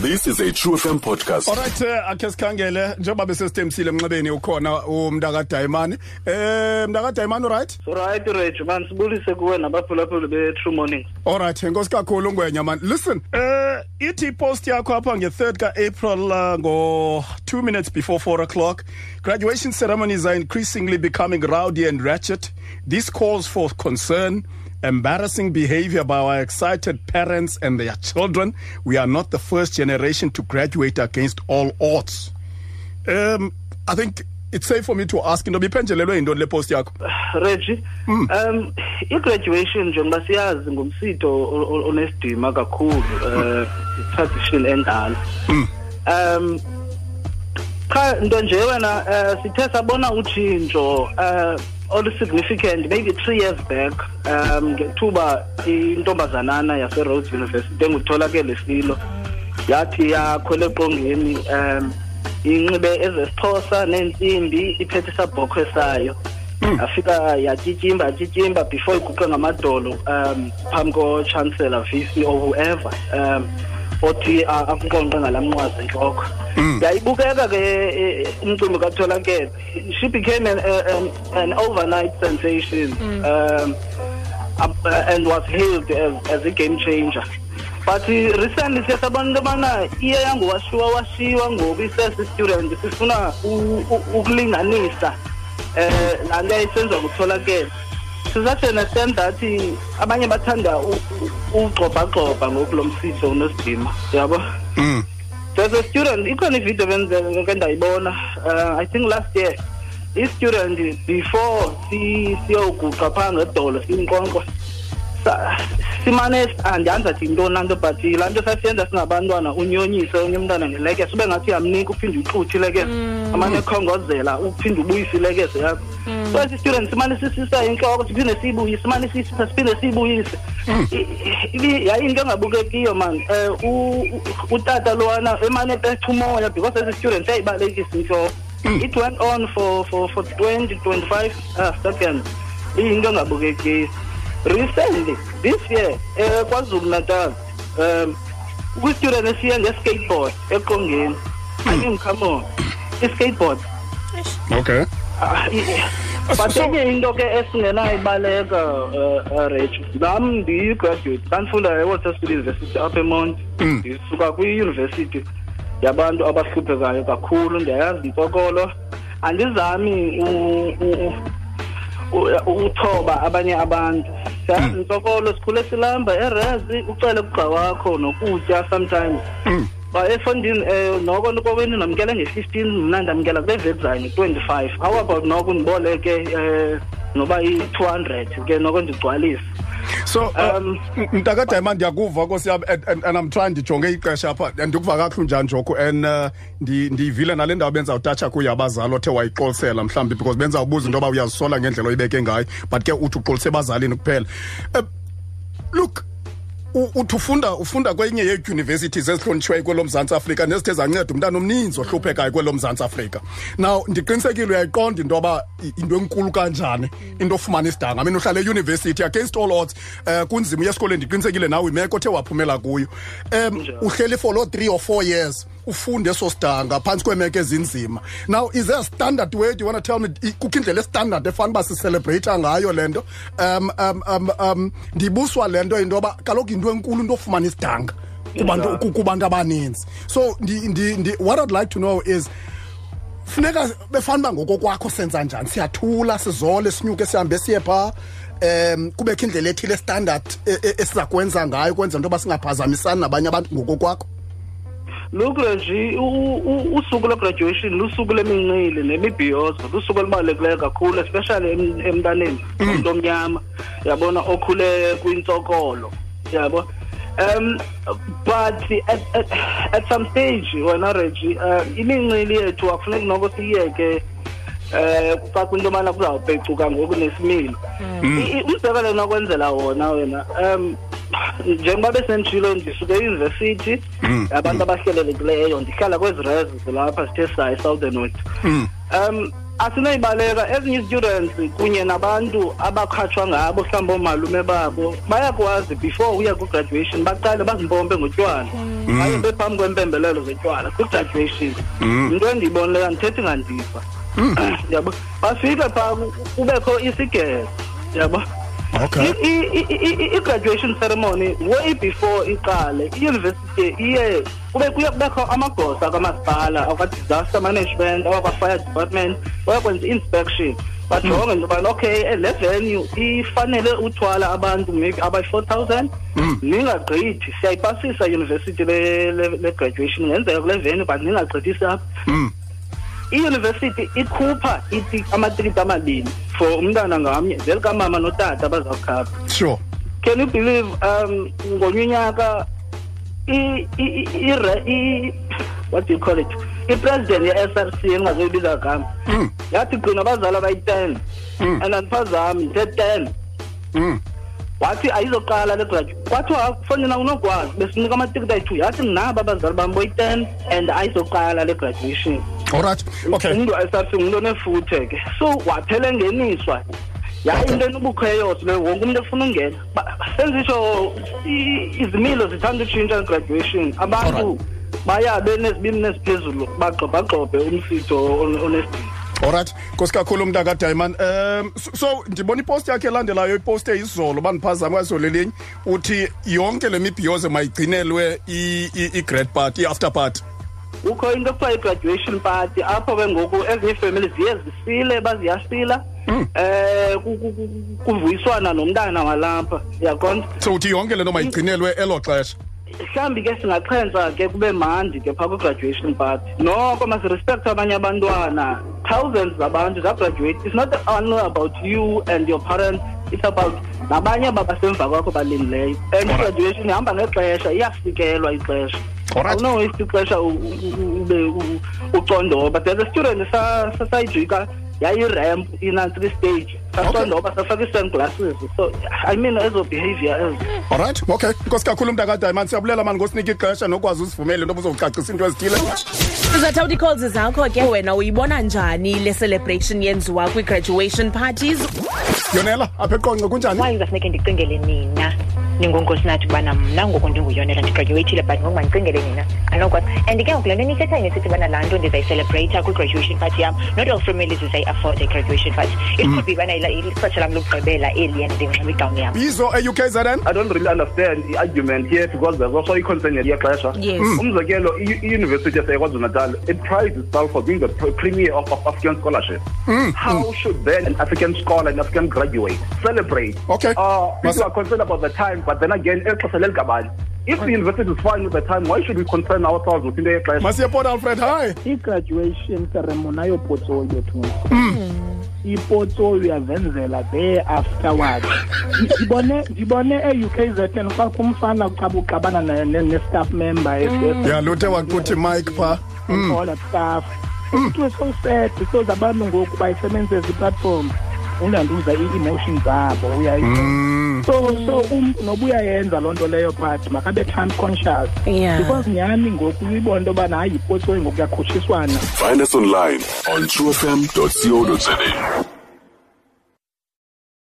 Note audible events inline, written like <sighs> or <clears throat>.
This is a True FM podcast. Alright eh, akhe sikhangele. Njengoba besesithembisile emnxebeni ukhona umntaka Diamond eh mntaka Diamond right? Right rage man sibulise kuwe nabaphulaphuli be-true mornings Alright enkosi kakhulu ngwenya man. Listen eh ithi post yakho apha nge-3rd ka-April uh, ngo 2 minutes before 4 o'clock graduation ceremonies are increasingly becoming rowdy and ratchet. This calls for concern embarrassing behavior by our excited parents and their children. We are not the first generation to graduate against all odds. Um, I think it's safe for me to ask into biphenjelelwe yintoni le post yakho? <sighs> Regi um i-graduation njengoba siyazi ngumsitho onesidima kakhulu um i-tradition endala. Um cha nto nje wena um sithe sabona utshintsho um olu-significant maybe three years back um ngethuba intombazanana yase-rhodes university engutholakele silo. Yathi yakhwela eqongeni um inxibe ezesixhosa neentsimbi iphethe isabhokhwe sayo yafika yatyityimba yatyityimba before iguqe ngamadolo um phambi kochancellor vc or whoever um othi a- akunqonqe ngala mnqwazi entloko yayibukeka ke eh, umcimbi katholakele she became an, an, an overnight sensation um up- uh, and was hailed as, as a game changer. But uh, recently siye sabona into yobana iye yanguwashiwa washiwa ngoku isesi-student sifuna u- u- ukulinganisa um laa nto yayisenziwa kutholakele to such an extent that abanye bathanda u- u- ugxobhagxobha ngoku lo msitho unosidima yabo? Mm. there's a student ikhona ividiyo bendike ndayibona uh, i think last year i-student before si- siyoguqa phaa ngedolo siyinkonkqo sa- simane andiyazi ah, athi yintoni laa nto but laa nto sasiyenza singabantwana unyonyise onye umntwana ngelekese ube ngathi uyamnika uphinde uxuthi ilekese mm. amane ekhongozela uphinde ubuyise ilekese yakho. Mm. So esi student simane sisisa intloko siphinde siyibuyise simane siyisisa siphinde siyibuyise. Mm. I- i- ibi- yayinto engabukekiyo man. Um utata lowana emane epetha umoya because esi student yayibalekisa intloko it went on for for for 20 25 ah, uh, seconds iyinto engabukekiyo recently this year eh kwaZulu Natal um kwi-student esiye nge-skateboard eqongeni i mean come on. I-skateboard. Okay. Ah, i- but So- enye into ke esingenayibaleka uh, rach nam ndiyi-graduate ndandifunda ewalterschool university apha emonti ndisuka kwiyunivesithi yabantu abahluphekayo kakhulu. Ndiyayazi intsokolo andizami u- u- u- uthoba abanye abantu. Siyazi intsokolo sikhule silamba erezi ucele kugxa wakho nokutya sometimes ba efondini um noko koweni ndamkela nge-fifteen mna ndamkela kule nge-twenty-five how about noko ndiboleke um noba i-two hundred ke noko ndigcwalise so uh, Um, mntaka Diamond ndiyakuva nkosi yami and, and, and I'm trying ndijonge ixesha apha. And ndikuva kakhulu njani joko and uh, ndi ndivile nale ndawo benza utatsha kuyo abazali othe wayixolisela mhlawumbi because benza ubuza into yoba uyazisola ngendlela oyibeke ngayo but ke uthi uxolise ebazalini kuphela. Uh, look u- uthi ufunda ufunda kwenye yeedyunivesities ezihlonitshiweyo kwelo mzantsi afrika nezithe zanceda umntana omninzi ohluphekayo kwelo mzantsi afrika. Now ndiqinisekile uyayiqonda into yoba i- into enkulu kanjani into ofumana isidanga. Mina uhlala eyunivesithi against all odds. Um kunzima uye esikolweni ndiqinisekile nawe imeko othe waphumela kuyo. Um uhleli for loo three or four years. Ufunde eso sidanga phantsi kweemeko ezinzima. Now is there a standard way? Do you want to tell me i- kukho indlela estandard efana uba sicelebrata ngayo le nto? Um um um um ndibuswa le nto into yoba kaloku into enkulu into ofumana isidanga kubantu Injalo. ku- kubantu abaninzi. So ndi, ndi, ndi, what i'd like to know is funeka befana uba ngokokwakho senza njani? Siyathula sizole sinyuke sihambe siye phaa. Um kubekho indlela ethile standard e- e- esiza kwenza ngayo kwenza into yoba singaphazamisani nabanye abantu ngokokwakho look nje usuku lwe-graduation lusuku lemincili nemibhiyozo lusuku olubalulekileyo kakhulu especially em- emntaneni umntu omnyama yabona okhule kwintsokolo yabo. Um but at, at, at some stage wena regi uh, imincili yethu akufuneki noko siyiyeke eh xa kwinto yobana kuzawupecuka ngoku nesimilo. I- umzekelo nokwenzela wona wena um njengoba besenditshilo ndisuke eyunivesithi abantu abahlelelekileyo ndihlala kwezi res zilapha sithe sayi southern west um asinoyibaleka. Ezinye i-students kunye nabantu abakhatshwa ngabo mhlawumbi oomalume babo bayakwazi before uya kwi-graduation baqale bazimpompe ngotywala. Baye bephambi kwempembelelo zotywala kwi-graduation yinto endiyibonileyo andithethi ngandiva. <clears throat> Yabo bafike phaa ku- kubekho isigelo. Yabo. Okay. I- i- i- i- i-graduation ceremony way before iqale iyunivesithi iye kube kuye kubekho amagosa kamasipala akwa-disaster management awakwa-fire department bayakwenza i-inspection. Bajonge into yobana okay eh, le venue ifanele uthwala abantu maybe abayi-four thousand. Ningagqithi siyayipasisa iyunivesithi le- le le graduation ngenzeka kule venue but ningagqithisi apha iyunivesithi ikhupha iti- amatikiti amabini for umntana ngamnye zelikamama notata abazawukhapha. Sure. Can you believe um ngomnye unyaka what do you call it? I-president ye-src engingazoyibiza gama. Yathi gqina abazali abayi-ten and andiphazami ndithe-ten Mm. wathi ayizoqala le graduate kwathiwa kufonina unokwazi besinika amatikiti ayi-two. Yathi nabo abazali bam boyi-ten and ayizoqala le graduation alright okay. Umntu esarsi ngumntu onefuthe ke. So waphela engeniswa yaye into enobukheyosi leyo wonke umntu efuna ungena Ba- senzitsho i- izimilo zithanda utshintsha graduation. Abantu baya benezibini neziphezulu bagxobhagxobhe umsitho on- onesidingo alright nkosi kakhulu umntu diamond um so, so ndibona ipost yakhe elandelayo iposte izolo bandiphazama kwazolo elinye. Uthi yonke le mibhiyozo mayigcinelwe i- i- i-grad party i-after party. Kukho into ekuthiwa i-graduation party apho ke ngoku ezinye ziye zisile baziyasila hmm. eh, ku- kuvuyiswana nomntana walapha. Yaqonda so uthi yonke le nto mayigcinelwe elo xesha? Mhlawumbi ke singaxhensa ke kube mandi ke phaa kwi-graduation party. Noko masirespect abanye abantwana. Thousands zabantu zagraduate. It's not only about you and your parents. It's about nabanye ababasemva kwakho balindileyo eh, and i-graduation ihamba ngexesha iyasikelwa ixesha. Alright. awunowaste ixesha ube u- ucondoba there's a student sa- sa- sayijika yayi-ramp inantsika stage sacondoba safaka i-sunglasses. So i mean ezo behavior ezo. Alright okay. Nkosi kakhulu umntu diamond siyabulela mani ngosinika ixesha nokwazi usivumele into buzocacisa into ezithile. Sizathatha ii-calls zakho ke wena uyibona njani le celebration yenziwa kwi-graduation parties yonela apha eqonce kunjani why kuzafuneke ndicingele nina. Ningonkosinathi ubana mna ngoku ndinguyonela ndigraduatile but ngoku mandicingele nina. anokwazi and ke ngoku le nto nithethayo nisithi ubana laa nto ndizayicelebrata kwi-graduation party yam not all families zizayi-afford i-graduation party it mm. could be ubana ila- ixesha lam lokugqibela eli and ndinxiba igawuni yam bizo e-ukzn I don't really understand the argument here because there's also a concern yexesha. Yes. Mm. Umzekelo, i- i-University yaseKwaZulu Natal, it prides itself for being the premier of, of African scholarship. Mm. How should then an African scholar, an African graduate celebrate? Okay. Uh, Mas- people are concerned about the time, but then again, exesha lelikabani. If the invested is fine with the time, why should we concern ourselves with the aircraft? Masiyapona Alfred, hi. I-graduation ceremony ayopotso yethu. Mm. ipotso Venezuela. there afterwards ndibone ndibone e-u z n kwakho umfana uqabuqabana ne-staff member mm. ya luthe waquthi mike mm. pa. all the staff it was so sad because abantu ngoku bayisebenzise iplatform ulanduza ii-emotions zabo uyayi Mm. so so umntu noba uyayenza loo nto leyo but makabe time conscious Yeah. because nyhani ngoku uyibona into yobana hayi ipotsoyi ngoku kuyakhutshiswana Find us online on truefm.co.za.